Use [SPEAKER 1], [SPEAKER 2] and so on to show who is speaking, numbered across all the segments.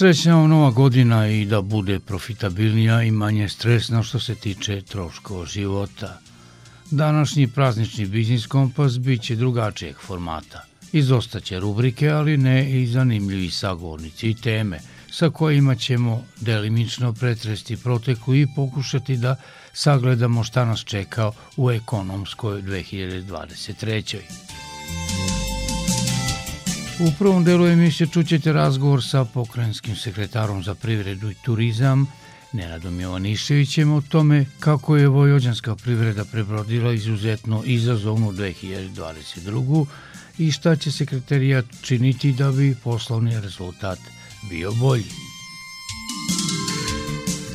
[SPEAKER 1] Srećna nova godina i da bude profitabilnija i manje stresna što se tiče troškova života. Današnji praznični biznis kompas bit će drugačijeg formata. Izostaće rubrike, ali ne i zanimljivi sagovornici i teme sa kojima ćemo delimično pretresti proteku i pokušati da sagledamo šta nas čeka u ekonomskoj 2023. U prvom delu emisije čućete razgovor sa pokrajinskim sekretarom za privredu i turizam Nenadom Jovaniševićem o tome kako je vojođanska privreda prebrodila izuzetno izazovnu 2022. i šta će sekretarijat činiti da bi poslovni rezultat bio bolji.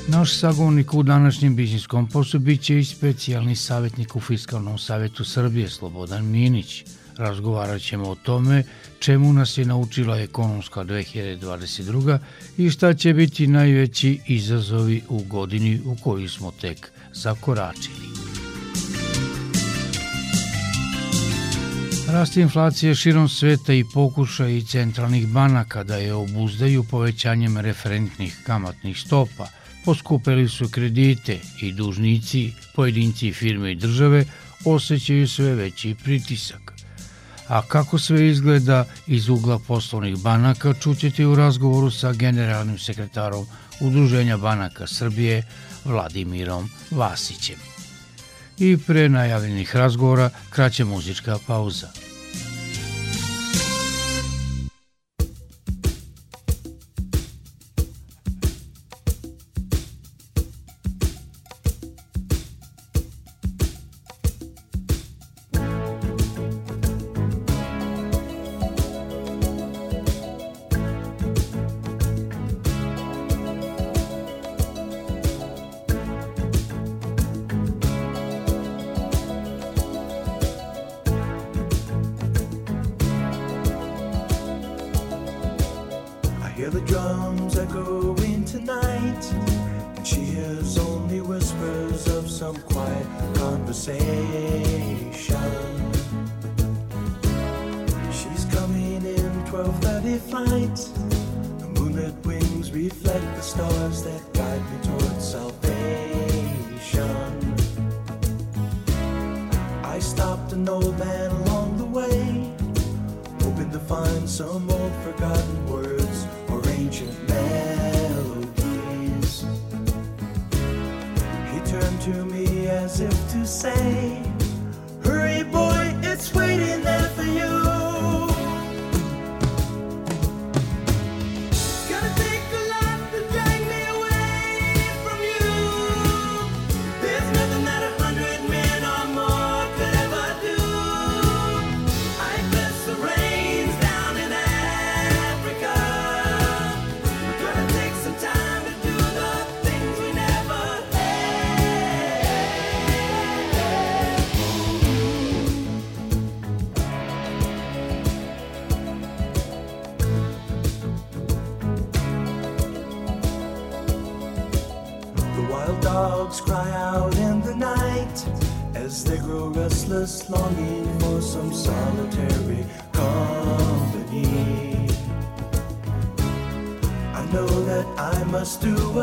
[SPEAKER 1] Naš sagovornik u današnjem biznis kompasu biće i specijalni savjetnik u Fiskalnom savjetu Srbije Slobodan Minić. Razgovarat ćemo o tome čemu nas je naučila ekonomska 2022. i šta će biti najveći izazovi u godini u koju smo tek zakoračili. Rast inflacije širom sveta i pokušaj centralnih banaka da je obuzdaju povećanjem referentnih kamatnih stopa, poskupeli su kredite i dužnici, pojedinci firme i države osjećaju sve veći pritisak. A kako sve izgleda iz ugla poslovnih banaka čućete u razgovoru sa generalnim sekretarom Udruženja banaka Srbije Vladimirom Vasićem. I pre najavljenih razgovora kraća muzička pauza.
[SPEAKER 2] to me as if to say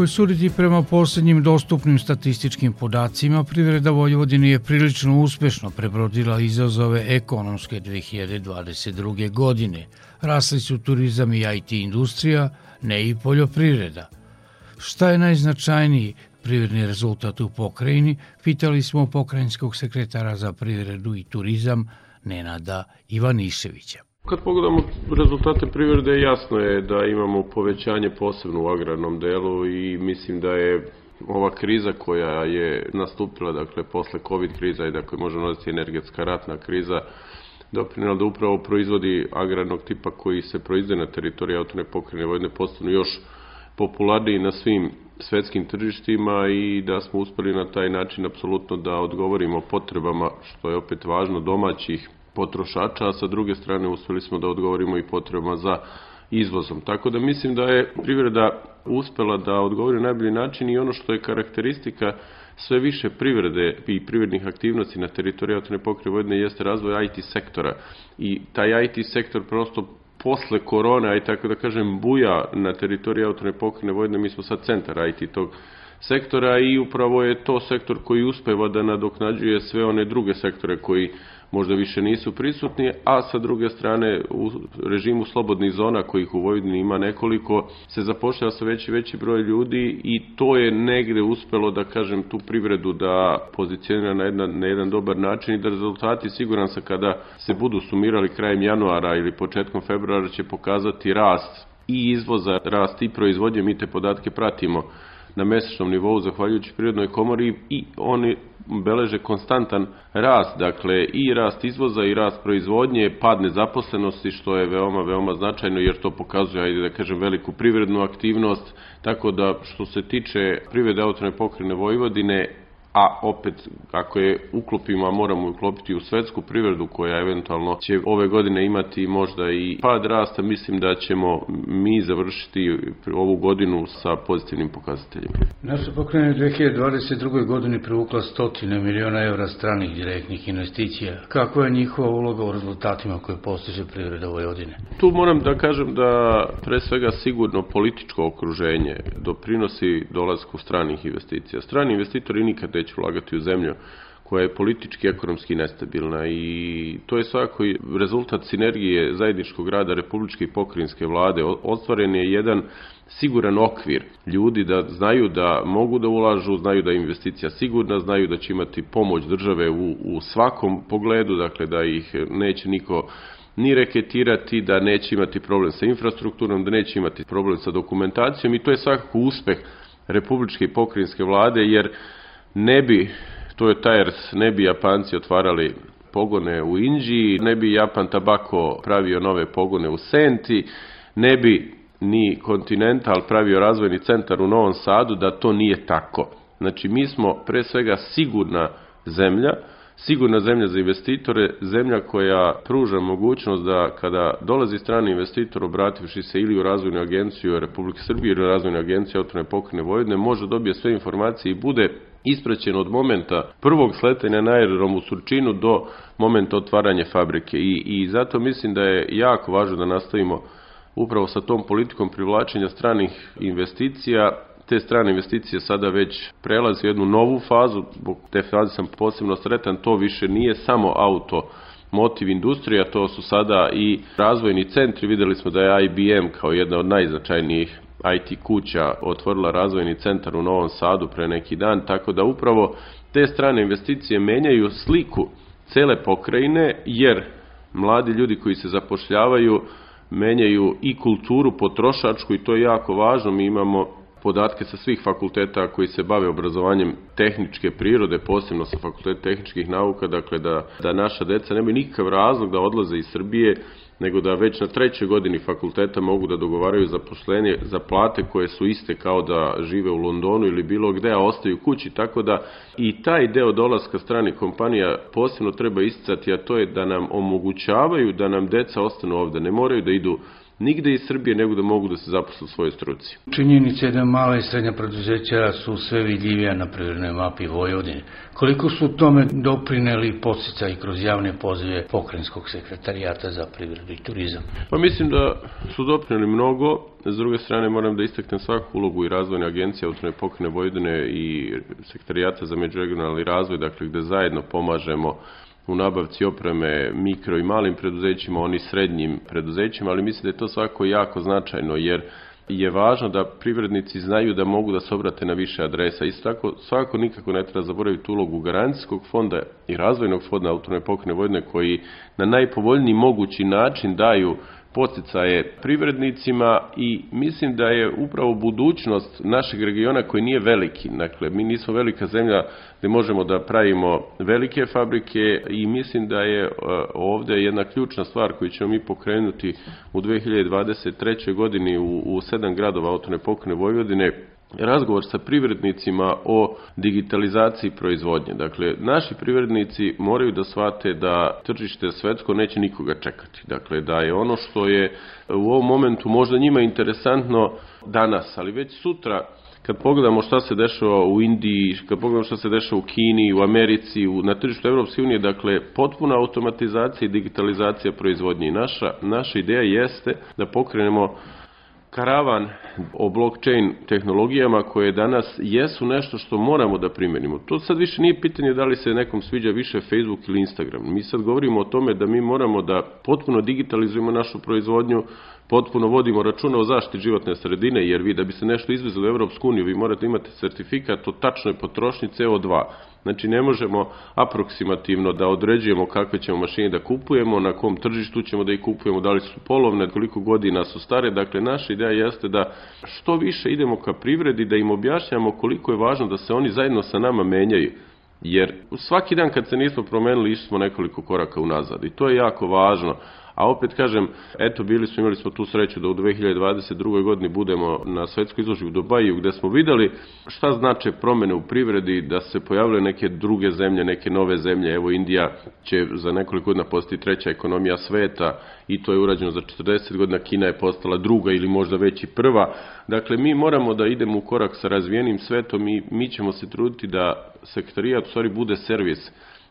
[SPEAKER 1] Ako je suditi prema posljednjim dostupnim statističkim podacima, privreda Vojvodine je prilično uspešno prebrodila izazove ekonomske 2022. godine. Rasli su turizam i IT industrija, ne i poljoprivreda. Šta je najznačajniji privredni rezultat u pokrajini, pitali smo pokrajinskog sekretara za privredu i turizam Nenada Ivaniševića.
[SPEAKER 3] Kad pogledamo rezultate privrede, jasno je da imamo povećanje posebno u agrarnom delu i mislim da je ova kriza koja je nastupila, dakle, posle COVID kriza i dakle, možemo nazvati energetska ratna kriza, doprinela da upravo proizvodi agrarnog tipa koji se proizde na teritoriji autone pokrene vojne postanu još popularniji na svim svetskim tržištima i da smo uspeli na taj način apsolutno da odgovorimo potrebama, što je opet važno, domaćih potrošača, a sa druge strane uspeli smo da odgovorimo i potrebama za izvozom. Tako da mislim da je privreda uspela da odgovori na najbolji način i ono što je karakteristika sve više privrede i privrednih aktivnosti na teritoriji autone pokrije Vojvodine jeste razvoj IT sektora. I taj IT sektor prosto posle korone, aj tako da kažem, buja na teritoriji autone pokrene Vojvodine, mi smo sad centar IT tog sektora i upravo je to sektor koji uspeva da nadoknađuje sve one druge sektore koji možda više nisu prisutni, a sa druge strane u režimu slobodnih zona kojih u Vojvodini ima nekoliko se zapošljava sa veći veći broj ljudi i to je negde uspelo da kažem tu privredu da pozicionira na jedan, na jedan dobar način i da rezultati siguran sam kada se budu sumirali krajem januara ili početkom februara će pokazati rast i izvoza, rast i proizvodnje, mi te podatke pratimo na mesečnom nivou zahvaljujući prirodnoj komori i oni beleže konstantan rast, dakle i rast izvoza i rast proizvodnje, pad nezaposlenosti što je veoma, veoma značajno jer to pokazuje, ajde da kažem, veliku privrednu aktivnost, tako da što se tiče privrede autone pokrene Vojvodine, a opet ako je uklopimo, a moramo uklopiti u svetsku privredu koja eventualno će ove godine imati možda i pad rasta, mislim da ćemo mi završiti ovu godinu sa pozitivnim pokazateljima.
[SPEAKER 1] Naša pokrenje 2022. godini privukla stotine miliona evra stranih direktnih investicija. Kakva je njihova uloga u rezultatima koje postiže privreda Vojvodine?
[SPEAKER 3] Tu moram da kažem da pre svega sigurno političko okruženje doprinosi dolazku stranih investicija. Strani investitori nikad neće ulagati u zemlju koja je politički i ekonomski nestabilna i to je svakako rezultat sinergije zajedničkog rada Republičke i pokrinjske vlade. Ostvaren je jedan siguran okvir ljudi da znaju da mogu da ulažu, znaju da je investicija sigurna, znaju da će imati pomoć države u, u svakom pogledu, dakle da ih neće niko ni reketirati, da neće imati problem sa infrastrukturom, da neće imati problem sa dokumentacijom i to je svakako uspeh Republičke i pokrinjske vlade, jer ne bi Toyo Tires, ne bi Japanci otvarali pogone u Inđiji, ne bi Japan Tabako pravio nove pogone u Senti, ne bi ni Continental pravio razvojni centar u Novom Sadu, da to nije tako. Znači, mi smo pre svega sigurna zemlja, sigurna zemlja za investitore, zemlja koja pruža mogućnost da kada dolazi strani investitor obrativši se ili u razvojnu agenciju Republike Srbije ili u razvojnu agenciju autorne pokrene Vojvodine, može dobije sve informacije i bude ispraćen od momenta prvog sletanja na aerodrom u Surčinu do momenta otvaranja fabrike. I, i zato mislim da je jako važno da nastavimo upravo sa tom politikom privlačenja stranih investicija. Te strane investicije sada već prelazi jednu novu fazu, zbog te faze sam posebno sretan, to više nije samo auto motiv industrija, to su sada i razvojni centri, videli smo da je IBM kao jedna od najznačajnijih IT kuća otvorila razvojni centar u Novom Sadu pre neki dan, tako da upravo te strane investicije menjaju sliku cele pokrajine, jer mladi ljudi koji se zapošljavaju menjaju i kulturu potrošačku i to je jako važno. Mi imamo podatke sa svih fakulteta koji se bave obrazovanjem tehničke prirode, posebno sa fakulteta tehničkih nauka, dakle da, da naša deca nemaju nikakav razlog da odlaze iz Srbije nego da već na trećoj godini fakulteta mogu da dogovaraju zaposlenje za plate koje su iste kao da žive u Londonu ili bilo gde, a ostaju kući, tako da i taj deo dolaska stranih kompanija posebno treba isticati, a to je da nam omogućavaju da nam deca ostanu ovde, ne moraju da idu nigde iz Srbije nego da mogu da se zaposle u svojoj struci.
[SPEAKER 1] Činjenica je da mala i srednja preduzeća su sve vidljivija na privrednoj mapi Vojvodine. Koliko su tome doprineli posjecaj kroz javne pozive pokrenjskog sekretarijata za privredu i turizam?
[SPEAKER 3] Pa mislim da su doprineli mnogo, S druge strane moram da istaknem svaku ulogu i razvojne agencije autonome pokrene Vojvodine i sekretarijata za međuregionalni razvoj, dakle gde zajedno pomažemo u nabavci opreme mikro i malim preduzećima, oni srednjim preduzećima, ali mislim da je to svako jako značajno, jer je važno da privrednici znaju da mogu da se obrate na više adresa. Isto tako, svako nikako ne treba zaboraviti ulogu garancijskog fonda i razvojnog fonda autonome pokrene Vojvodine koji na najpovoljniji mogući način daju posticaje privrednicima i mislim da je upravo budućnost našeg regiona koji nije veliki. Dakle, mi nismo velika zemlja gde možemo da pravimo velike fabrike i mislim da je e, ovde jedna ključna stvar koju ćemo mi pokrenuti u 2023. godini u, u sedam gradova autone pokrene Vojvodine razgovor sa privrednicima o digitalizaciji proizvodnje. Dakle, naši privrednici moraju da shvate da tržište svetsko neće nikoga čekati. Dakle, da je ono što je u ovom momentu možda njima interesantno danas, ali već sutra kad pogledamo šta se dešava u Indiji, kad pogledamo šta se dešava u Kini, u Americi, u, na tržištu Evropske unije, dakle, potpuna automatizacija i digitalizacija proizvodnje. I naša, naša ideja jeste da pokrenemo karavan o blockchain tehnologijama koje danas jesu nešto što moramo da primenimo. To sad više nije pitanje da li se nekom sviđa više Facebook ili Instagram. Mi sad govorimo o tome da mi moramo da potpuno digitalizujemo našu proizvodnju, potpuno vodimo računa o zaštiti životne sredine, jer vi da bi se nešto izvezlo u Evropsku uniju, vi morate imati sertifikat o tačnoj potrošnji CO2. Znači ne možemo aproksimativno da određujemo kakve ćemo mašine da kupujemo, na kom tržištu ćemo da ih kupujemo, da li su polovne, koliko godina su stare. Dakle, naša ideja jeste da što više idemo ka privredi, da im objašnjamo koliko je važno da se oni zajedno sa nama menjaju. Jer svaki dan kad se nismo promenili, išli smo nekoliko koraka unazad i to je jako važno. A opet kažem, eto bili smo, imali smo tu sreću da u 2022. godini budemo na svetskoj izložbi u Dubaju gde smo videli šta znače promene u privredi, da se pojavile neke druge zemlje, neke nove zemlje. Evo Indija će za nekoliko godina postati treća ekonomija sveta i to je urađeno za 40 godina, Kina je postala druga ili možda već i prva. Dakle, mi moramo da idemo u korak sa razvijenim svetom i mi ćemo se truditi da sekretarijat u stvari bude servis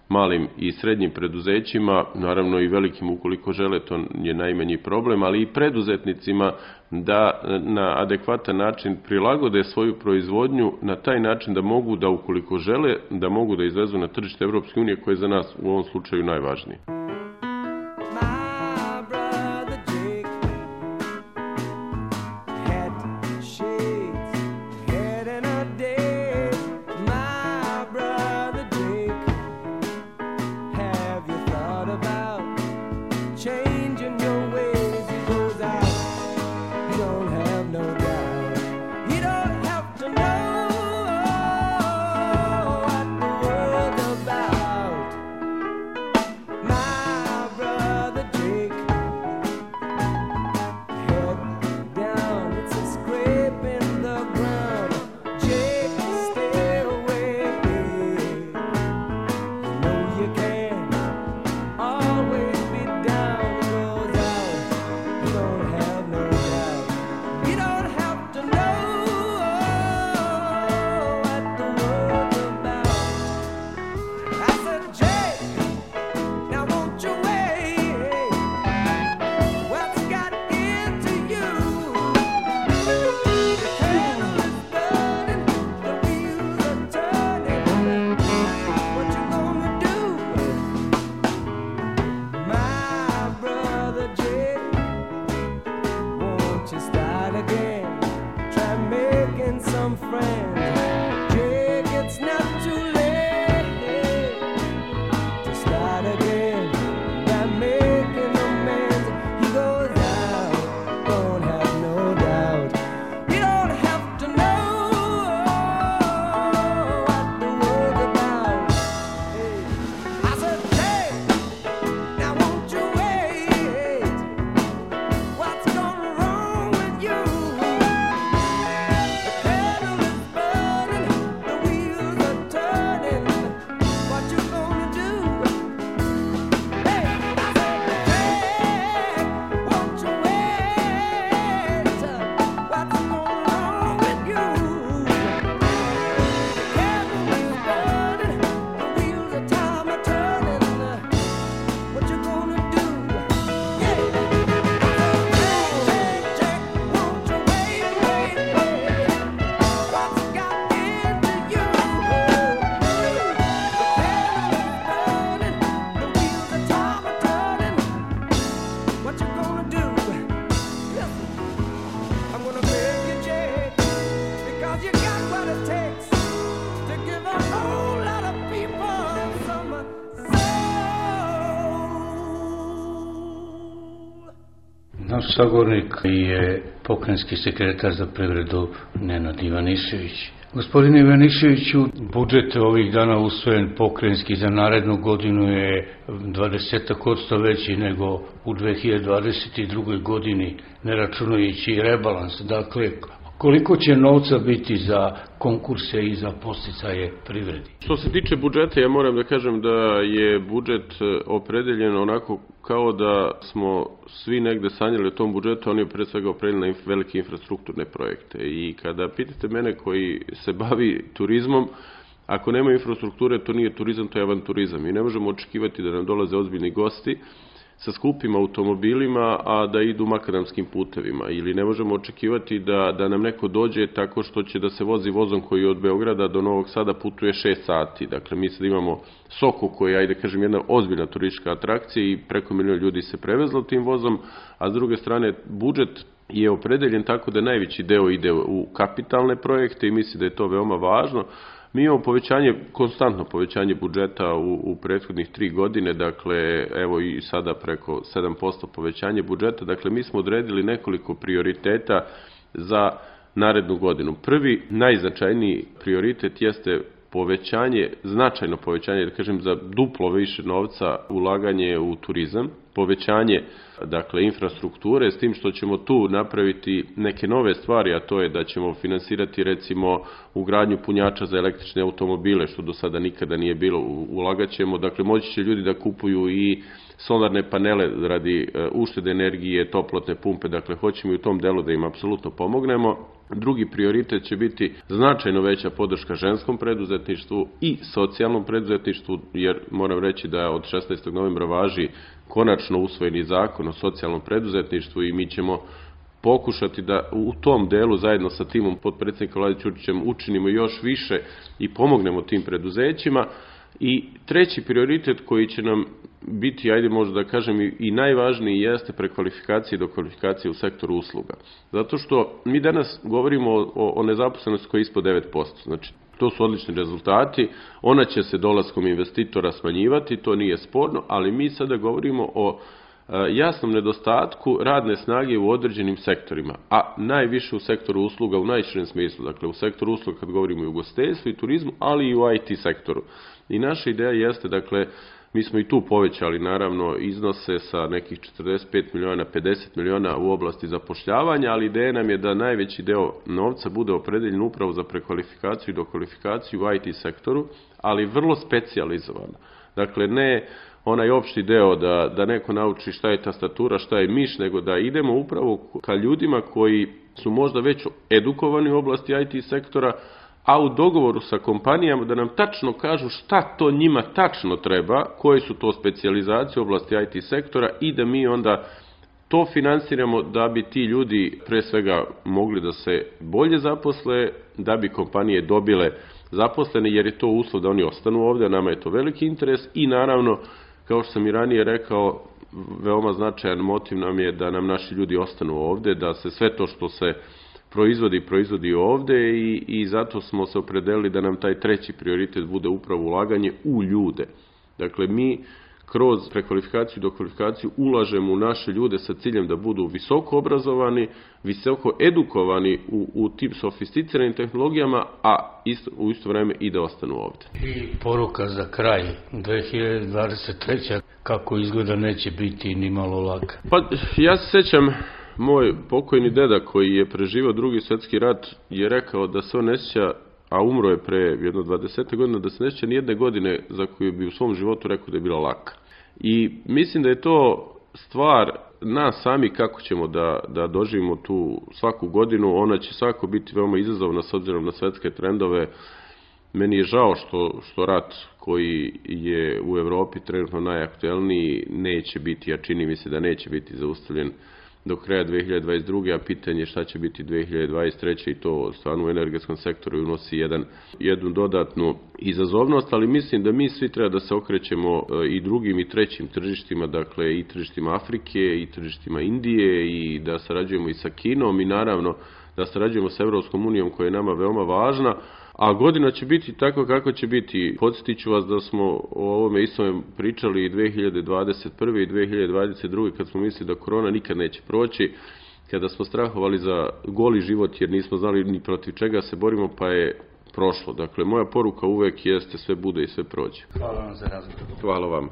[SPEAKER 3] malim i srednjim preduzećima, naravno i velikim ukoliko žele, to je najmanji problem, ali i preduzetnicima da na adekvatan način prilagode svoju proizvodnju na taj način da mogu da ukoliko žele, da mogu da izvezu na tržište Evropske unije koje je za nas u ovom slučaju najvažnije.
[SPEAKER 4] Naš sagornik je pokrenjski sekretar za privredu Nenad Ivanišević. Gospodine Ivaniševiću, budžet ovih dana usvojen pokrenjski za narednu godinu je 20% veći nego u 2022. godini, ne računajući rebalans. Dakle, koliko će novca biti za konkurse i za posticaje privredi?
[SPEAKER 3] Što se tiče budžeta, ja moram da kažem da je budžet e, opredeljen onako kao da smo svi negde sanjali o tom budžetu, on je pre svega opredeljen na velike infrastrukturne projekte. I kada pitate mene koji se bavi turizmom, ako nema infrastrukture, to nije turizam, to je avanturizam. I ne možemo očekivati da nam dolaze ozbiljni gosti, sa skupim automobilima, a da idu makadamskim putevima. Ili ne možemo očekivati da, da nam neko dođe tako što će da se vozi vozom koji od Beograda do Novog Sada putuje 6 sati. Dakle, mi sad imamo Soko koji je, ajde kažem, jedna ozbiljna turistička atrakcija i preko miliona ljudi se prevezlo tim vozom, a s druge strane budžet je opredeljen tako da najveći deo ide u kapitalne projekte i misli da je to veoma važno, Mi imamo povećanje, konstantno povećanje budžeta u, u prethodnih tri godine, dakle, evo i sada preko 7% povećanje budžeta, dakle, mi smo odredili nekoliko prioriteta za narednu godinu. Prvi, najznačajniji prioritet jeste povećanje, značajno povećanje, da kažem za duplo više novca ulaganje u turizam, povećanje dakle infrastrukture s tim što ćemo tu napraviti neke nove stvari, a to je da ćemo finansirati recimo ugradnju punjača za električne automobile, što do sada nikada nije bilo, ulagaćemo, dakle moći će ljudi da kupuju i solarne panele radi e, uštede energije, toplotne pumpe, dakle hoćemo i u tom delu da im apsolutno pomognemo. Drugi prioritet će biti značajno veća podrška ženskom preduzetništvu i socijalnom preduzetništvu, jer moram reći da od 16. novembra važi konačno usvojeni zakon o socijalnom preduzetništvu i mi ćemo pokušati da u tom delu zajedno sa timom podpredsjednika Vlade Ćurčićem učinimo još više i pomognemo tim preduzećima. I treći prioritet koji će nam biti, ajde možda da kažem, i najvažniji jeste prekvalifikacije do kvalifikacije u sektoru usluga. Zato što mi danas govorimo o, o nezaposlenosti koja je ispod 9%. Znači, to su odlični rezultati. Ona će se dolaskom investitora smanjivati, to nije sporno, ali mi sada govorimo o e, jasnom nedostatku radne snage u određenim sektorima, a najviše u sektoru usluga u najširem smislu, dakle u sektoru usluga kad govorimo i u gostestvu i turizmu, ali i u IT sektoru. I naša ideja jeste, dakle, Mi smo i tu povećali naravno iznose sa nekih 45 miliona na 50 miliona u oblasti zapošljavanja, ali ideja nam je da najveći deo novca bude opredeljen upravo za prekvalifikaciju i dokvalifikaciju u IT sektoru, ali vrlo specijalizovano. Dakle, ne onaj opšti deo da, da neko nauči šta je tastatura, šta je miš, nego da idemo upravo ka ljudima koji su možda već edukovani u oblasti IT sektora, a u dogovoru sa kompanijama da nam tačno kažu šta to njima tačno treba, koje su to specijalizacije u oblasti IT sektora i da mi onda to finansiramo da bi ti ljudi pre svega mogli da se bolje zaposle, da bi kompanije dobile zaposlene, jer je to uslov da oni ostanu ovde, a nama je to veliki interes i naravno, kao što sam i ranije rekao, veoma značajan motiv nam je da nam naši ljudi ostanu ovde, da se sve to što se proizvodi proizvodi ovde i, i zato smo se opredelili da nam taj treći prioritet bude upravo ulaganje u ljude. Dakle, mi kroz prekvalifikaciju i dokvalifikaciju ulažemo u naše ljude sa ciljem da budu visoko obrazovani, visoko edukovani u, u tim sofisticiranim tehnologijama, a isto, u isto vreme i da ostanu ovde.
[SPEAKER 4] I poruka za kraj 2023. kako izgleda neće biti ni malo laka.
[SPEAKER 3] Pa ja se sećam moj pokojni deda koji je preživao drugi svetski rat je rekao da se on ne sjeća, a umro je pre jedno 20. godina, da se ne sjeća nijedne godine za koju bi u svom životu rekao da je bila laka. I mislim da je to stvar nas sami kako ćemo da, da doživimo tu svaku godinu, ona će svako biti veoma izazovna s obzirom na svetske trendove. Meni je žao što, što rat koji je u Evropi trenutno najaktuelniji neće biti, a čini mi se da neće biti zaustavljen do kraja 2022. a pitanje šta će biti 2023. i to stvarno u energetskom sektoru unosi jedan, jednu dodatnu izazovnost, ali mislim da mi svi treba da se okrećemo e, i drugim i trećim tržištima, dakle i tržištima Afrike i tržištima Indije i da sarađujemo i sa Kinom i naravno da sarađujemo sa Evropskom unijom koja je nama veoma važna,
[SPEAKER 5] A godina će biti tako kako će biti. Podsjetit ću vas da smo o ovome istome pričali i 2021. i 2022. kad smo mislili da korona nikad neće proći kada smo strahovali za goli život jer nismo znali ni protiv čega se borimo, pa je prošlo. Dakle, moja poruka uvek jeste sve bude i sve prođe.
[SPEAKER 3] Hvala vam za razgovor.
[SPEAKER 5] Hvala vam.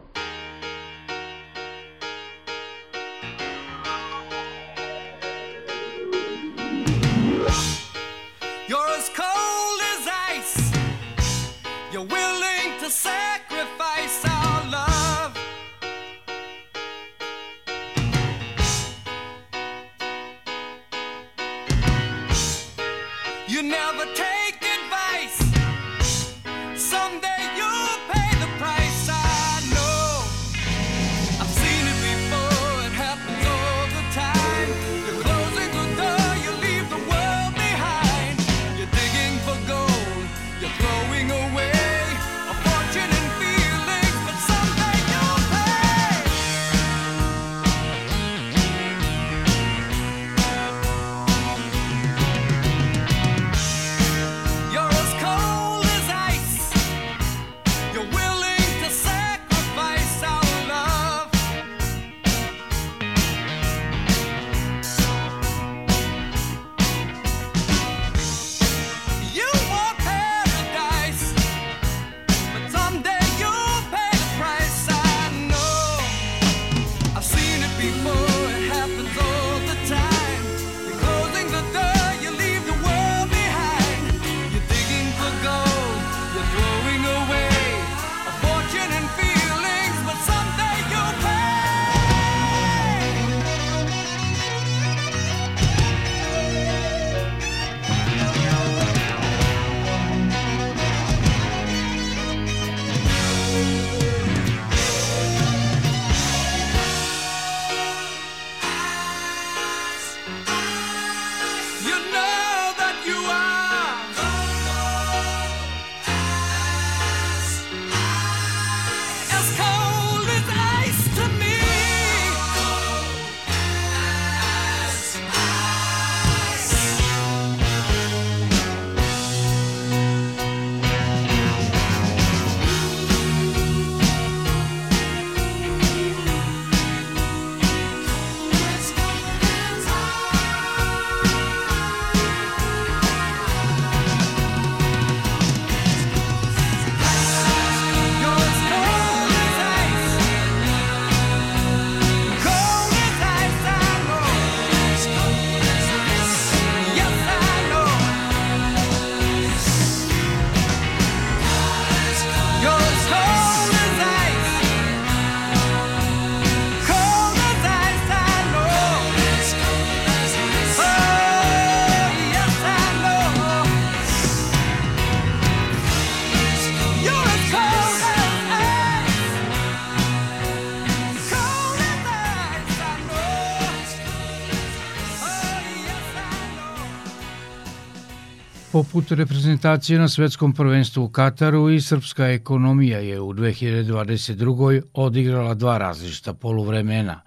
[SPEAKER 1] Poput reprezentacije na svetskom prvenstvu u Kataru i srpska ekonomija je u 2022. odigrala dva različita poluvremena.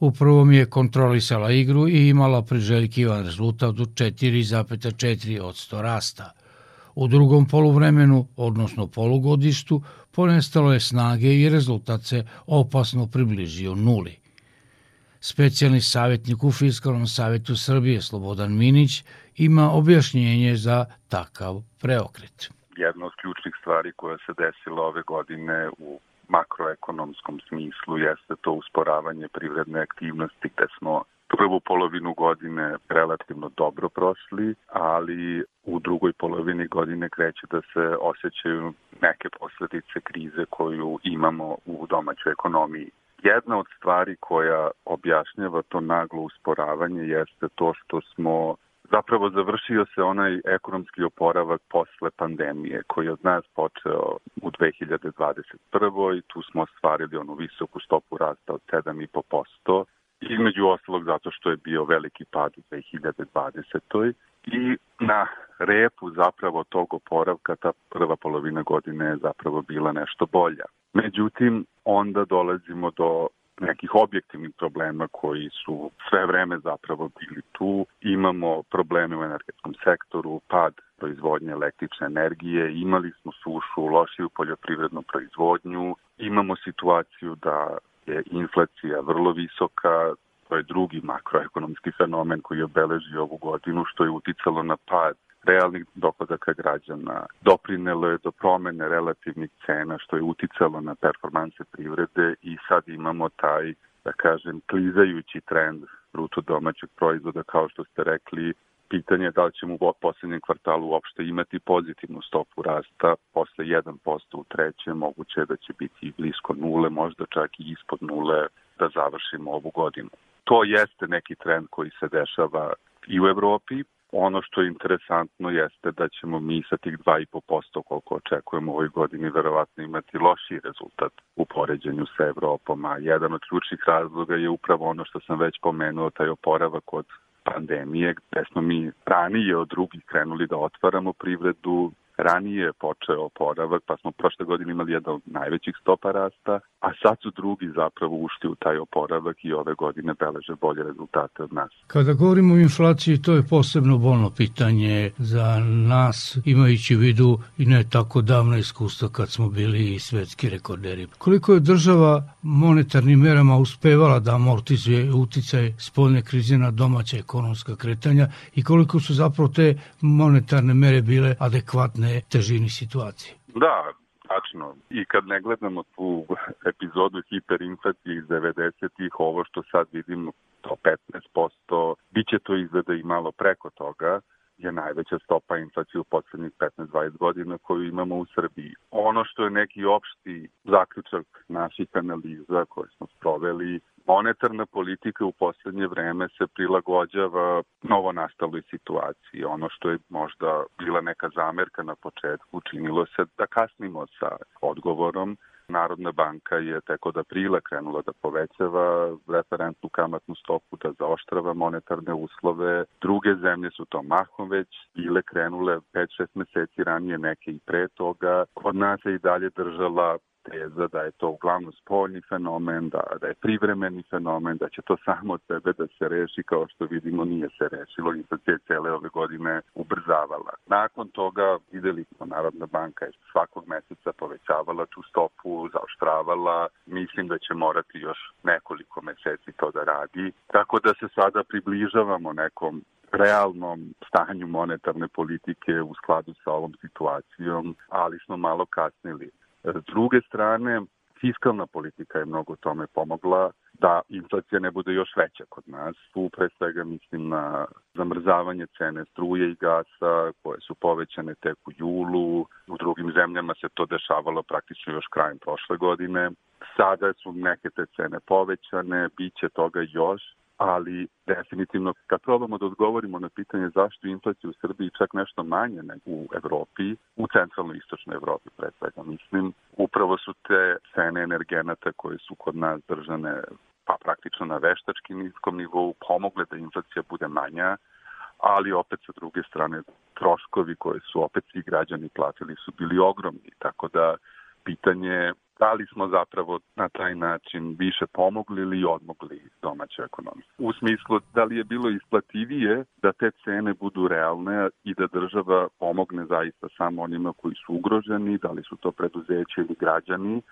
[SPEAKER 1] U prvom je kontrolisala igru i imala priželjkivan rezultat od 4,4 od 100 rasta. U drugom poluvremenu, odnosno polugodištu, ponestalo je snage i rezultat se opasno približio nuli. Specijalni savjetnik u Fiskalnom savjetu Srbije Slobodan Minić ima objašnjenje za takav preokret.
[SPEAKER 6] Jedna od ključnih stvari koja se desila ove godine u makroekonomskom smislu jeste to usporavanje privredne aktivnosti gde smo prvu polovinu godine relativno dobro prošli, ali u drugoj polovini godine kreće da se osjećaju neke posledice krize koju imamo u domaćoj ekonomiji. Jedna od stvari koja objašnjava to naglo usporavanje jeste to što smo zapravo završio se onaj ekonomski oporavak posle pandemije koji je od nas počeo u 2021. i tu smo ostvarili onu visoku stopu rasta od 7,5%, između ostalog zato što je bio veliki pad u 2020. I na repu zapravo tog oporavka ta prva polovina godine je zapravo bila nešto bolja. Međutim, onda dolazimo do nekih objektivnih problema koji su sve vreme zapravo bili tu. Imamo probleme u energetskom sektoru, pad proizvodnje električne energije, imali smo sušu, lošiju poljoprivrednu proizvodnju, imamo situaciju da je inflacija vrlo visoka, to je drugi makroekonomski fenomen koji obeleži ovu godinu, što je uticalo na pad realnih dohodaka građana, doprinelo je do promene relativnih cena, što je uticalo na performanse privrede i sad imamo taj, da kažem, klizajući trend bruto domaćeg proizvoda, kao što ste rekli, pitanje je da li ćemo u poslednjem kvartalu uopšte imati pozitivnu stopu rasta, posle 1% u trećem, moguće je da će biti blisko nule, možda čak i ispod nule da završimo ovu godinu. To jeste neki trend koji se dešava i u Evropi, Ono što je interesantno jeste da ćemo mi sa tih 2,5% koliko očekujemo u ovoj godini verovatno imati loši rezultat u poređenju sa Evropom, a jedan od ključnih razloga je upravo ono što sam već pomenuo, taj oporavak od pandemije, gde smo mi ranije od drugih krenuli da otvaramo privredu, ranije počeo oporavak, pa smo prošle godine imali jedan od najvećih stopa rasta, a sad su drugi zapravo ušli u taj oporavak i ove godine beleže bolje rezultate od nas.
[SPEAKER 1] Kada govorimo o inflaciji, to je posebno bolno pitanje za nas, imajući u vidu i ne tako davno iskustvo kad smo bili i svetski rekorderi. Koliko je država monetarnim merama uspevala da amortizuje uticaj spoljne krize na domaća ekonomska kretanja i koliko su zapravo te monetarne mere bile adekvatne težini situacije?
[SPEAKER 6] Da, tačno. I kad ne gledamo tu epizodu hiperinflacije iz 90-ih, ovo što sad vidimo, to 15%, bit će to izgleda i malo preko toga, je najveća stopa inflacije u poslednjih 15-20 godina koju imamo u Srbiji. Ono što je neki opšti zaključak naših analiza koje smo sproveli monetarna politika u poslednje vreme se prilagođava novo nastaloj situaciji. Ono što je možda bila neka zamerka na početku, činilo se da kasnimo sa odgovorom. Narodna banka je tek od aprila krenula da povećava referentnu kamatnu stopu, da zaoštrava monetarne uslove. Druge zemlje su to mahom već bile krenule 5-6 meseci ranije, neke i pre toga. Kod nas je i dalje držala teza da je to uglavnom spoljni fenomen, da, da je privremeni fenomen, da će to samo od sebe da se reši, kao što vidimo nije se rešilo, inflacija cele ove godine ubrzavala. Nakon toga videli smo Narodna banka je svakog meseca povećavala tu stopu, zaoštravala, mislim da će morati još nekoliko meseci to da radi, tako da se sada približavamo nekom realnom stanju monetarne politike u skladu sa ovom situacijom, ali smo malo kasnili. S druge strane, fiskalna politika je mnogo tome pomogla da inflacija ne bude još veća kod nas. Tu pre svega mislim na zamrzavanje cene struje i gasa koje su povećane tek u julu. U drugim zemljama se to dešavalo praktično još krajem prošle godine. Sada su neke te cene povećane, bit će toga još ali definitivno kad probamo da odgovorimo na pitanje zašto je inflacija u Srbiji čak nešto manje nego u Evropi, u centralnoj istočnoj Evropi pre svega mislim, upravo su te cene energenata koje su kod nas držane pa praktično na veštački niskom nivou pomogle da inflacija bude manja, ali opet sa druge strane troškovi koje su opet svi građani platili su bili ogromni, tako da pitanje da li smo zapravo na taj način više pomogli ili odmogli domaćoj ekonomiji. U smislu da li je bilo isplativije da te cene budu realne i da država pomogne zaista samo onima koji su ugroženi, da li su to preduzeće ili građani,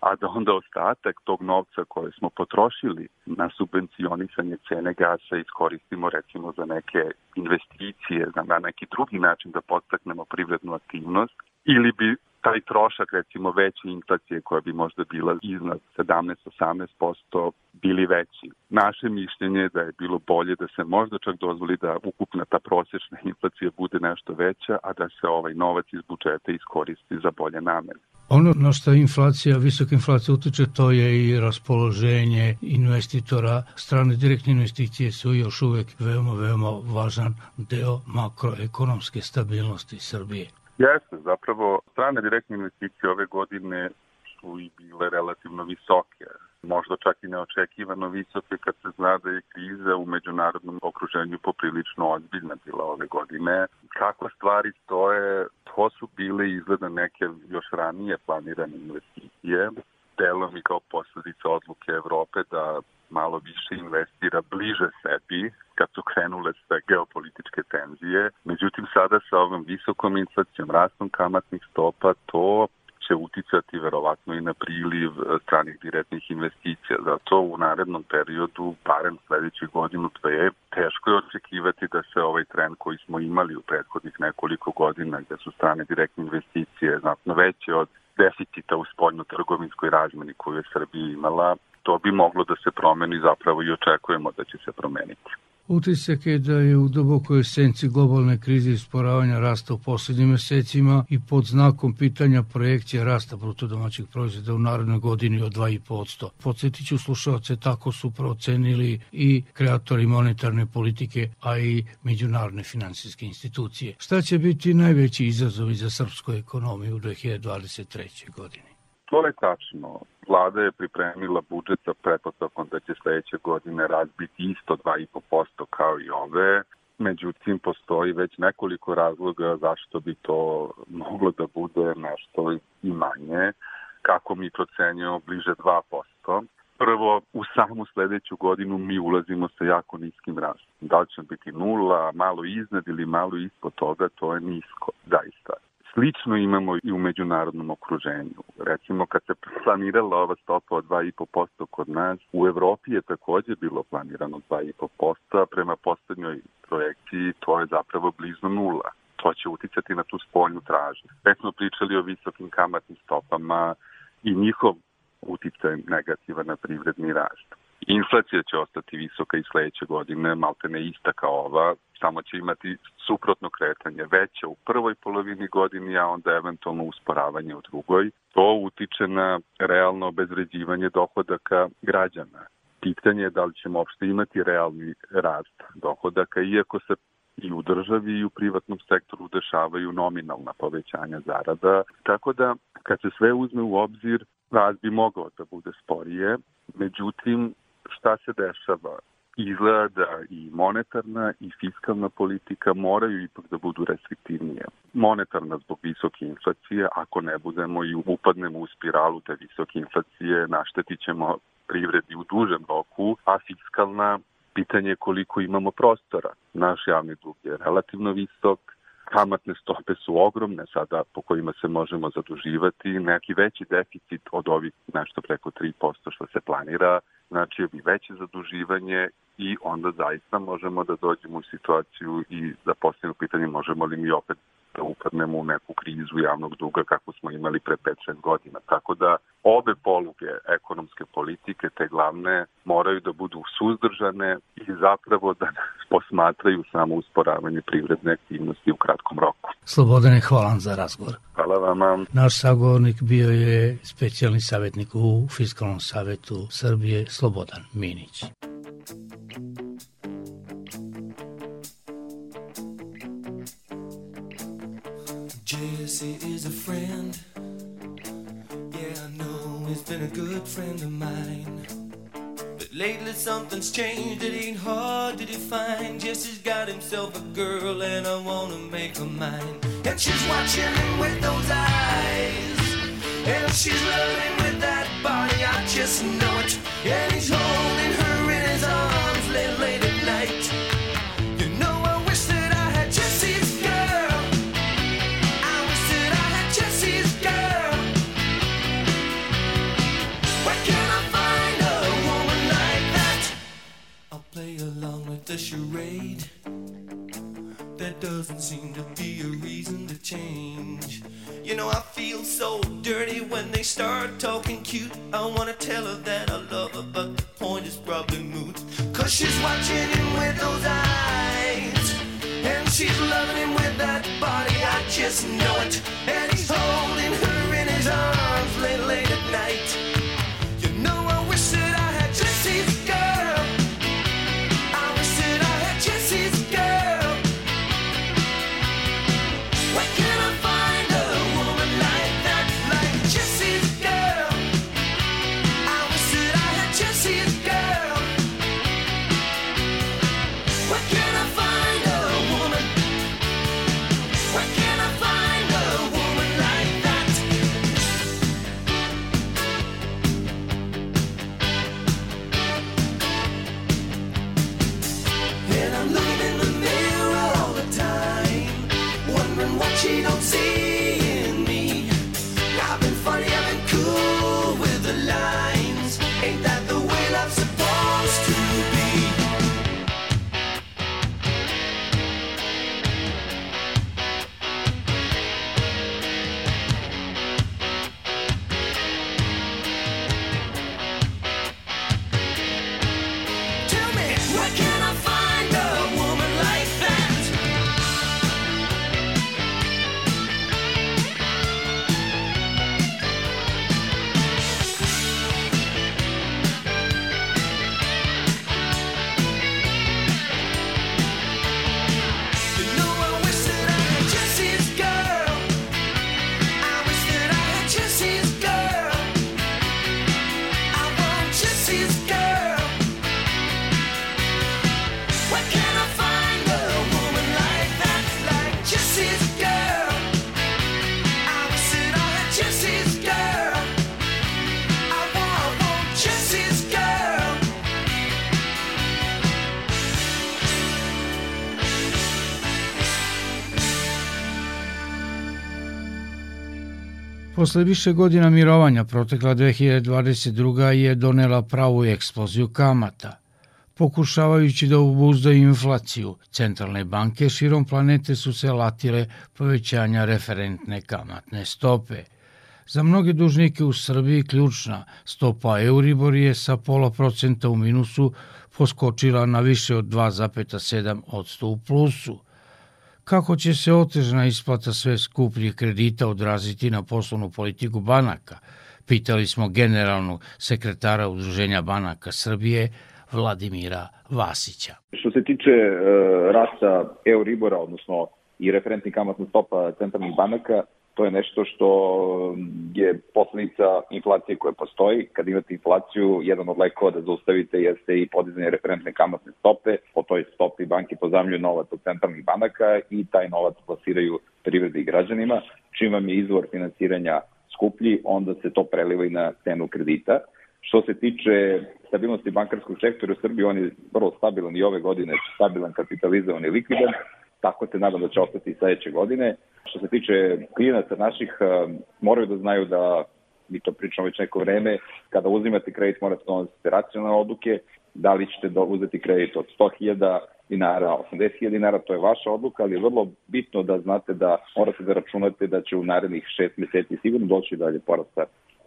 [SPEAKER 6] a da onda ostatak tog novca koje smo potrošili na subvencionisanje cene gasa iskoristimo recimo za neke investicije, na neki drugi način da podstaknemo privrednu aktivnost ili bi taj trošak recimo veće inflacije koja bi možda bila iznad 17-18% bili veći. Naše mišljenje je da je bilo bolje da se možda čak dozvoli da ukupna ta prosječna inflacija bude nešto veća, a da se ovaj novac iz budžeta iskoristi za bolje namene.
[SPEAKER 1] Ono na što inflacija, visoka inflacija utiče, to je i raspoloženje investitora. Strane direktne investicije su još uvek veoma, veoma važan deo makroekonomske stabilnosti Srbije.
[SPEAKER 6] Jeste, zapravo strane direktne investicije ove godine su i bile relativno visoke. Možda čak i neočekivano visoke kad se zna da je kriza u međunarodnom okruženju poprilično ozbiljna bila ove godine. Kako stvari stoje, to su bile izgleda neke još ranije planirane investicije delom i kao posledica odluke Evrope da malo više investira bliže sebi kad su krenule sve geopolitičke tenzije. Međutim, sada sa ovom visokom inflacijom, rastom kamatnih stopa, to će uticati verovatno i na priliv stranih direktnih investicija. Zato u narednom periodu, barem sledećih godinu, dve, teško je očekivati da se ovaj trend koji smo imali u prethodnih nekoliko godina, gde su strane direktne investicije znatno veće od deficita u spoljno-trgovinskoj razmeni koju je Srbija imala, to bi moglo da se promeni zapravo i očekujemo da će se promeniti.
[SPEAKER 2] Utisak je da je u dubokoj esenciji globalne krize i sporavanja rasta u poslednjim mesecima i pod znakom pitanja projekcije rasta bruto domaćeg proizvoda u narodnoj godini od 2,5%. Podsjetit ću slušalce, tako su procenili i kreatori monetarne politike, a i međunarodne finansijske institucije. Šta će biti najveći izazovi za srpsku ekonomiju u 2023. godini?
[SPEAKER 6] To je tačno. Vlada je pripremila budžet sa pretpostavkom da će sledeće godine razbiti isto 2,5% kao i ove. Međutim, postoji već nekoliko razloga zašto bi to moglo da bude nešto i manje. Kako mi procenjujemo bliže 2%. Prvo, u samu sledeću godinu mi ulazimo sa jako niskim rastom. Da li će biti nula, malo iznad ili malo ispod toga, to je nisko, zaista. Slično imamo i u međunarodnom okruženju. Recimo, kad se planirala ova stopa od 2,5% kod nas, u Evropi je takođe bilo planirano 2,5%, a prema poslednjoj projekciji to je zapravo blizu nula. To će uticati na tu spoljnu tražnju. Već smo pričali o visokim kamatnim stopama i njihov uticaj negativa na privredni rast. Inflacija će ostati visoka i sledeće godine, malte ne ista kao ova, samo će imati suprotno kretanje, veće u prvoj polovini godini, a onda eventualno usporavanje u drugoj. To utiče na realno obezređivanje dohodaka građana. Pitanje je da li ćemo uopšte imati realni rast dohodaka, iako se i u državi i u privatnom sektoru dešavaju nominalna povećanja zarada. Tako da, kad se sve uzme u obzir, rast bi mogao da bude sporije. Međutim, šta se dešava? Izgleda da i monetarna i fiskalna politika moraju ipak da budu restriktivnije. Monetarna zbog visoke inflacije, ako ne budemo i upadnemo u spiralu te visoke inflacije, naštetit ćemo privredi u dužem roku, a fiskalna pitanje je koliko imamo prostora. Naš javni dug je relativno visok, kamatne stope su ogromne sada po kojima se možemo zaduživati, neki veći deficit od ovih nešto preko 3% što se planira, znači bi veće zaduživanje i onda zaista možemo da dođemo u situaciju i da postavimo pitanje možemo li mi opet da upadnemo u neku krizu javnog duga kako smo imali pre 5-6 godina. Tako da obe poluge ekonomske politike, te glavne, moraju da budu suzdržane i zapravo da posmatraju samo usporavanje privredne aktivnosti u kratkom roku.
[SPEAKER 2] Slobodane, hvala za razgovor.
[SPEAKER 6] Hvala vama.
[SPEAKER 2] Naš sagovornik bio je specijalni savjetnik u Fiskalnom savetu Srbije, Slobodan Minić. Jesse is a friend. Yeah, I know he's been a good friend of mine. But lately something's changed, it ain't hard to define. Jesse's got himself a girl, and I wanna make her mine. And she's watching him with those eyes. And she's loving with that body, I just know it. And he's holding with the charade. There doesn't seem to be a reason to change. You know, I feel so dirty when they start talking cute. I wanna tell her that I love her, but the point is probably moot. Cause she's watching him with those eyes. And she's loving him with that body, I just know it. And he's holding her in his arms late,
[SPEAKER 1] Posle više godina mirovanja protekla 2022. je donela pravu eksploziju kamata. Pokušavajući da ubuzdaju inflaciju, centralne banke širom planete su se latile povećanja referentne kamatne stope. Za mnoge dužnike u Srbiji ključna stopa Euribor je sa pola procenta u minusu poskočila na više od 2,7 odsto u plusu – kako će se otežna isplata sve skupljih kredita odraziti na poslovnu politiku banaka, pitali smo generalnog sekretara Udruženja banaka Srbije, Vladimira Vasića.
[SPEAKER 7] Što se tiče e, rasta Euribora, odnosno i referentni kamatna stopa centralnih banaka, to je nešto što je posledica inflacije koja postoji. Kad imate inflaciju, jedan od lekova da zaustavite jeste i podizanje referentne kamatne stope. Po toj stopi banke pozamljuju novac od centralnih banaka i taj novac plasiraju privredi i građanima. Čim vam je izvor finansiranja skuplji, onda se to preliva i na cenu kredita. Što se tiče stabilnosti bankarskog sektora u Srbiji, on je vrlo stabilan i ove godine stabilan, kapitalizovan i likvidan tako se nadam da će ostati i sledeće godine. Što se tiče klijenaca naših, eh, moraju da znaju da mi to pričamo već neko vreme, kada uzimate kredit morate da donositi racionalne odluke, da li ćete uzeti kredit od 100.000 dinara, 80.000 dinara, to je vaša odluka, ali je vrlo bitno da znate da morate da računate da će u narednih šest meseci sigurno doći dalje porasta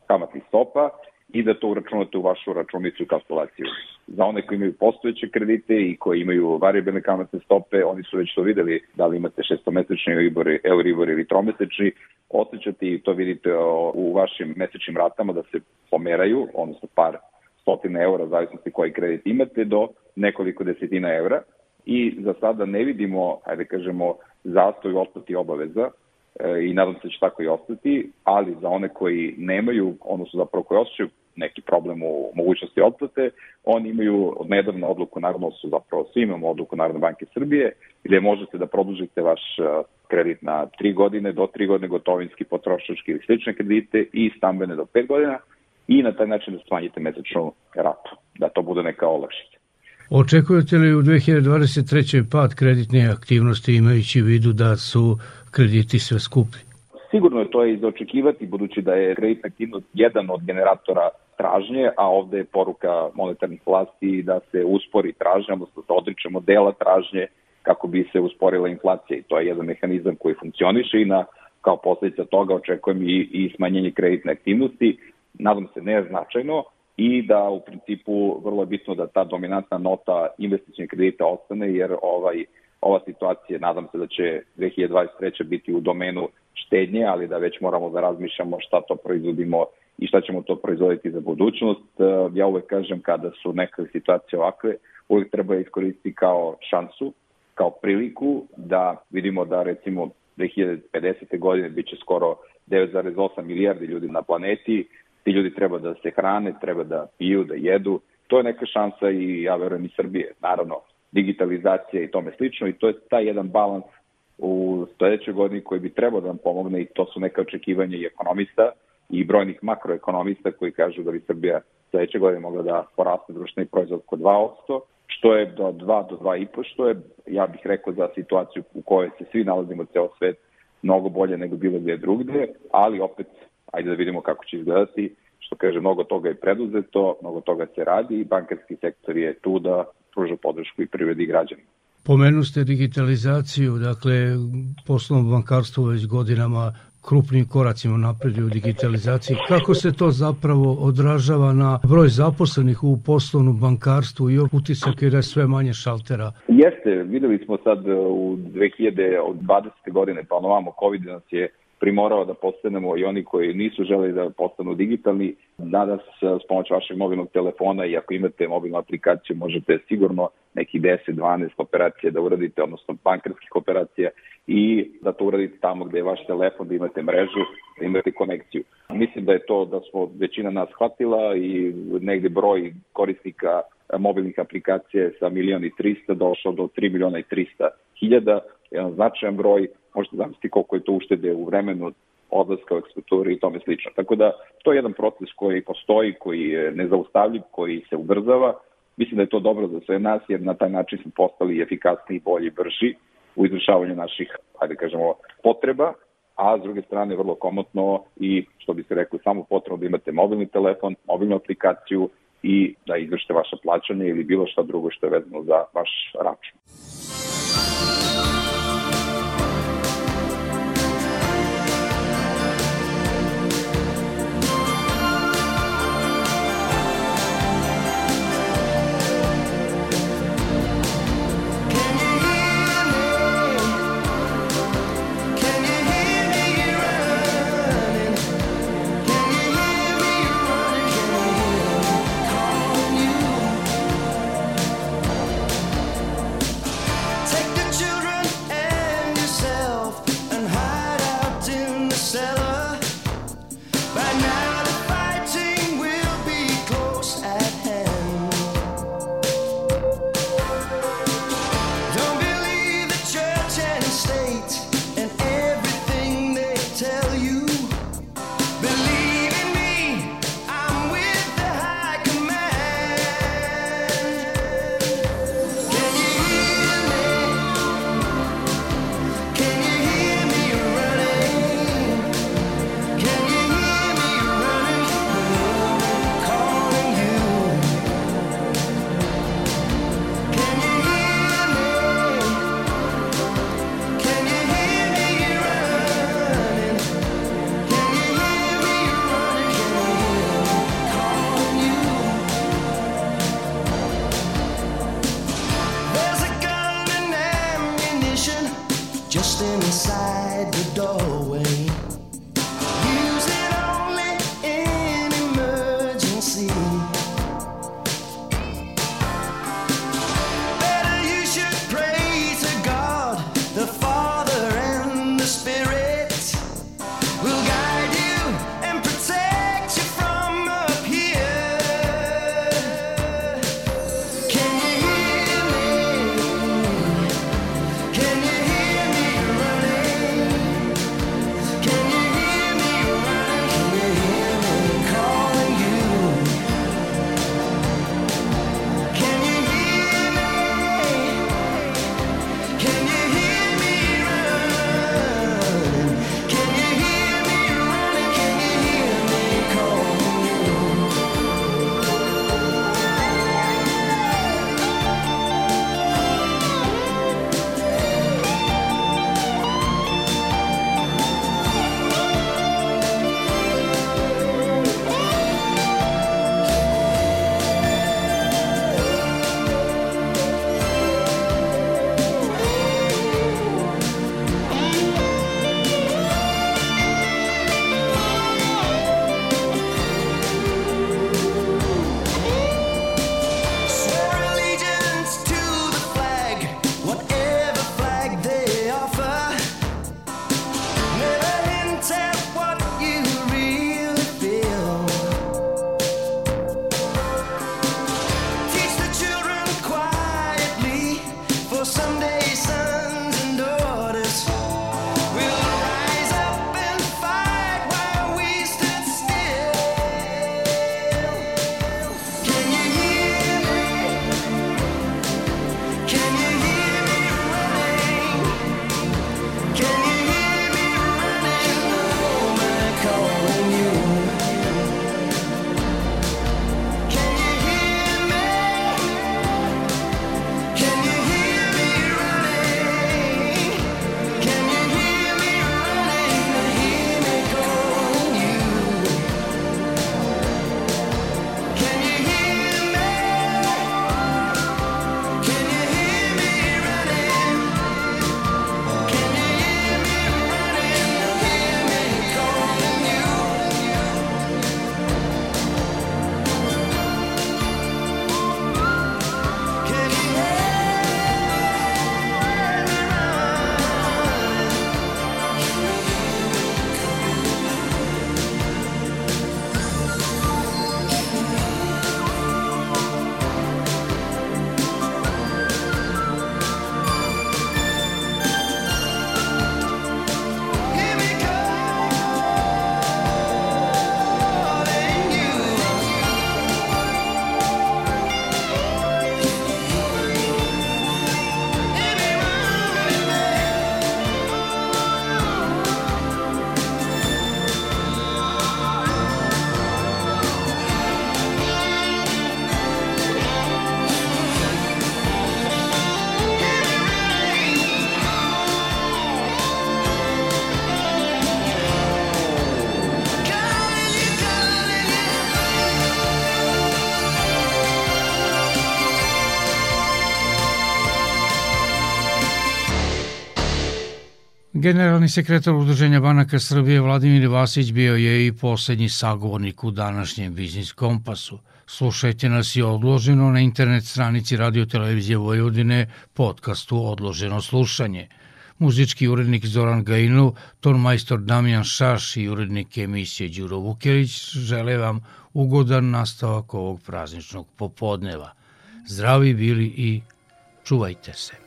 [SPEAKER 7] kamatnih stopa i da to uračunate u vašu računicu i kalkulaciju. Za one koji imaju postojeće kredite i koji imaju variabilne kamatne stope, oni su već to videli da li imate šestomesečni Euribor, Euribor ili tromesečni, osjećate i to vidite u vašim mesečnim ratama da se pomeraju, odnosno par stotina eura, zavisnosti koji kredit imate, do nekoliko desetina evra i za sada ne vidimo, hajde kažemo, zastoj otplati obaveza, i nadam se da će tako i ostati, ali za one koji nemaju, odnosno zapravo koji osjećaju neki problem u mogućnosti otplate, oni imaju od nedavno odluku Narodno su zapravo svi imamo odluku Narodne banke Srbije, gde možete da produžite vaš e, kredit na 3 godine, do 3 godine gotovinski, potrošački ili slične kredite i stambene do 5 godina i na taj način da smanjite mesečnu ratu, da to bude neka olakšica.
[SPEAKER 1] Očekujete li u 2023. pad kreditne aktivnosti imajući u vidu da su krediti sve skuplji?
[SPEAKER 7] Sigurno je to i za očekivati, budući da je kreditna aktivnost jedan od generatora tražnje, a ovde je poruka monetarnih vlasti da se uspori tražnja, odnosno da odričemo dela tražnje kako bi se usporila inflacija i to je jedan mehanizam koji funkcioniše i na kao posledica toga očekujem i, i smanjenje kreditne aktivnosti, nadam se ne značajno, i da u principu vrlo je bitno da ta dominantna nota investičnih kredita ostane, jer ovaj ova situacija, nadam se da će 2023. biti u domenu štednje, ali da već moramo da razmišljamo šta to proizvodimo i šta ćemo to proizvoditi za budućnost. Ja uvek kažem kada su neke situacije ovakve, uvek treba iskoristiti kao šansu, kao priliku da vidimo da recimo 2050. godine biće skoro 9,8 milijardi ljudi na planeti, ti ljudi treba da se hrane, treba da piju, da jedu. To je neka šansa i ja verujem i Srbije. Naravno, digitalizacija i tome slično i to je taj jedan balans u sledećoj godini koji bi trebao da nam pomogne i to su neka očekivanja i ekonomista i brojnih makroekonomista koji kažu da bi Srbija sledeće godine mogla da poraste društveni proizvod oko 2%, što je do 2 do 2,5, što je, ja bih rekao, za situaciju u kojoj se svi nalazimo ceo svet mnogo bolje nego bilo gde drugde, ali opet, ajde da vidimo kako će izgledati, što kaže, mnogo toga je preduzeto, mnogo toga se radi i bankarski sektor je tu da pruža podršku i privredi i građanima.
[SPEAKER 1] Pomenu ste digitalizaciju, dakle, poslovno bankarstvo već godinama krupnim koracima napredio u digitalizaciji. Kako se to zapravo odražava na broj zaposlenih u poslovnom bankarstvu i utisak je da je sve manje šaltera?
[SPEAKER 7] Jeste, videli smo sad u 2020. godine, pa ono COVID nas je primorao da postanemo i oni koji nisu želi da postanu digitalni. Danas s pomoć vašeg mobilnog telefona i ako imate mobilnu aplikaciju možete sigurno neki 10-12 operacija da uradite, odnosno bankarskih operacija i da to uradite tamo gde je vaš telefon, da imate mrežu, da imate konekciju. Mislim da je to da smo većina nas shvatila i negde broj korisnika mobilnih aplikacija sa milion i 300 došao do 3 miliona i 300 hiljada, jedan značajan broj, možete zamisliti koliko je to uštede u vremenu odlaska u eksploaturi i tome slično. Tako da to je jedan proces koji postoji, koji je nezaustavljiv, koji se ubrzava. Mislim da je to dobro za sve nas jer na taj način smo postali efikasniji, bolji, brži u izvršavanju naših, hajde kažemo, potreba a s druge strane vrlo komotno i što bi se reklo samo potrebno da imate mobilni telefon, mobilnu aplikaciju i da izvršite vaše plaćanje ili bilo šta drugo što je vezano za vaš račun.
[SPEAKER 8] Generalni sekretar Udruženja banaka Srbije Vladimir Vasić bio je i poslednji sagovornik u današnjem Biznis Kompasu. Slušajte nas i odloženo na internet stranici Radio Televizije Vojvodine podcastu Odloženo slušanje. Muzički urednik Zoran Gajinov, majstor Damjan Šaš i urednik emisije Đuro Vukelić žele vam ugodan nastavak ovog prazničnog popodneva. Zdravi bili i čuvajte se.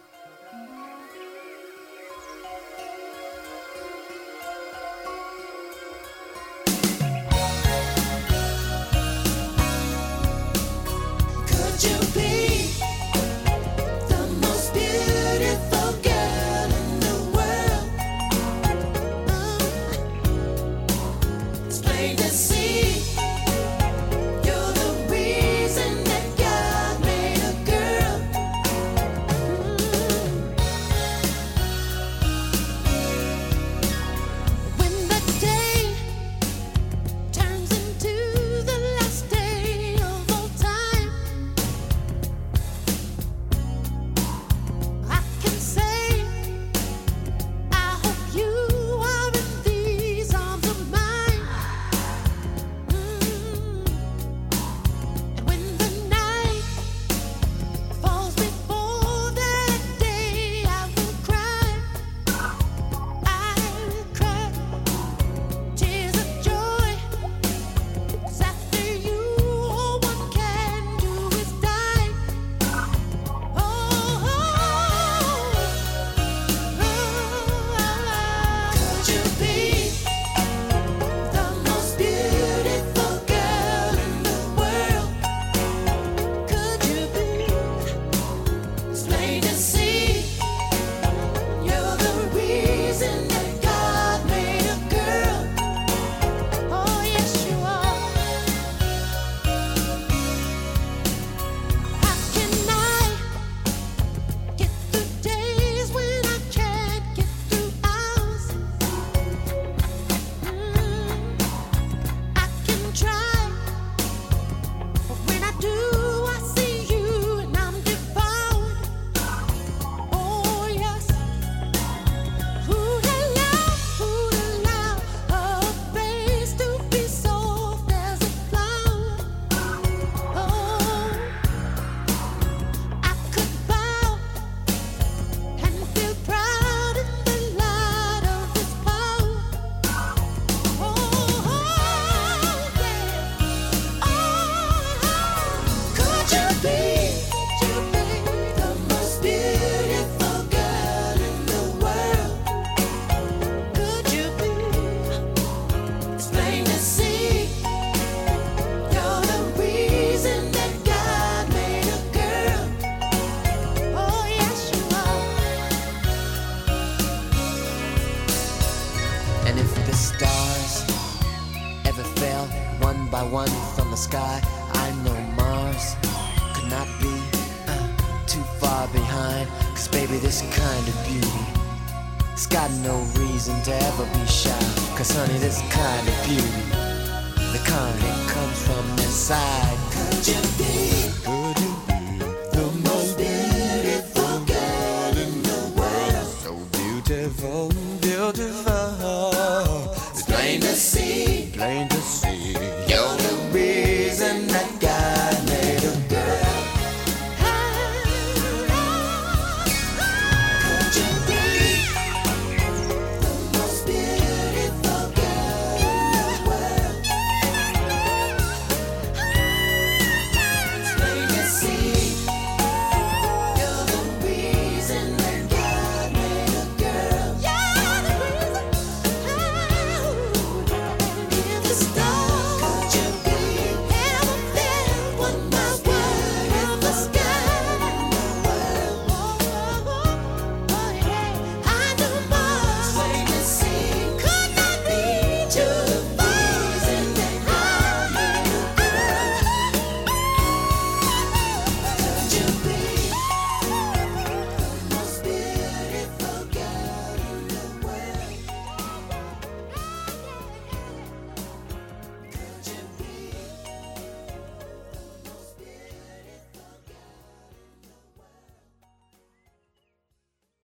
[SPEAKER 9] by one from the sky. I know Mars could not be uh, too far behind. Cause baby, this kind of beauty, it's got no reason to ever be shy. Cause honey, this kind of beauty, the kind that comes from inside. Could you be?